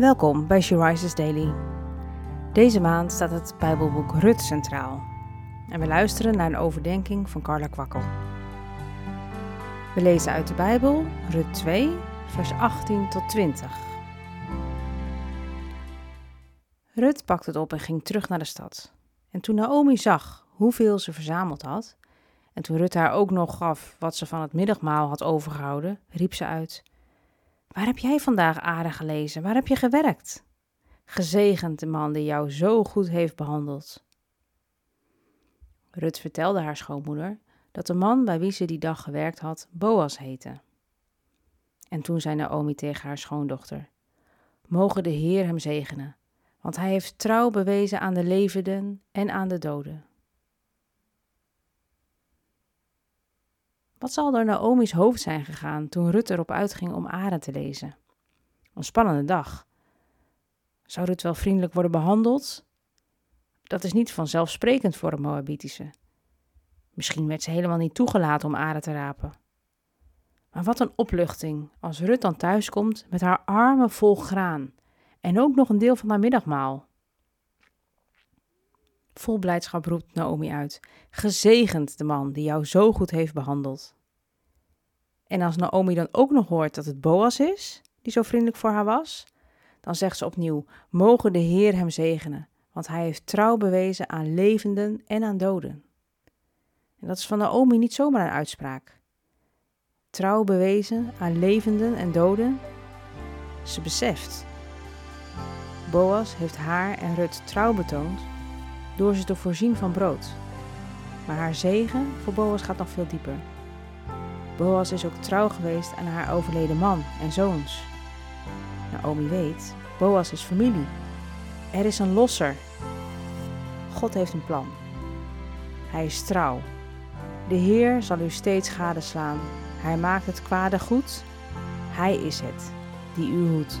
Welkom bij She Daily. Deze maand staat het Bijbelboek Rut centraal. En we luisteren naar een overdenking van Carla Kwakkel. We lezen uit de Bijbel Rut 2, vers 18 tot 20. Rut pakte het op en ging terug naar de stad. En toen Naomi zag hoeveel ze verzameld had, en toen Rut haar ook nog gaf wat ze van het middagmaal had overgehouden, riep ze uit: Waar heb jij vandaag aardig gelezen? Waar heb je gewerkt? Gezegend de man die jou zo goed heeft behandeld. Rut vertelde haar schoonmoeder dat de man bij wie ze die dag gewerkt had Boas heette. En toen zei Naomi tegen haar schoondochter: Mogen de Heer hem zegenen, want hij heeft trouw bewezen aan de levenden en aan de doden. Wat zal door Naomi's hoofd zijn gegaan toen Rut erop uitging om Aren te lezen? Een spannende dag. Zou Rut wel vriendelijk worden behandeld? Dat is niet vanzelfsprekend voor een Moabitische. Misschien werd ze helemaal niet toegelaten om Aren te rapen. Maar wat een opluchting als Rut dan thuiskomt met haar armen vol graan en ook nog een deel van haar middagmaal. Vol blijdschap roept Naomi uit: Gezegend de man die jou zo goed heeft behandeld. En als Naomi dan ook nog hoort dat het Boas is, die zo vriendelijk voor haar was, dan zegt ze opnieuw: Mogen de Heer hem zegenen, want hij heeft trouw bewezen aan levenden en aan doden. En dat is van Naomi niet zomaar een uitspraak. Trouw bewezen aan levenden en doden. Ze beseft. Boas heeft haar en Rut trouw betoond door ze te voorzien van brood. Maar haar zegen voor Boas gaat nog veel dieper. Boas is ook trouw geweest aan haar overleden man en zoons. Naomi weet, Boas is familie. Er is een losser. God heeft een plan. Hij is trouw. De Heer zal u steeds gadeslaan. Hij maakt het kwade goed. Hij is het die u hoedt.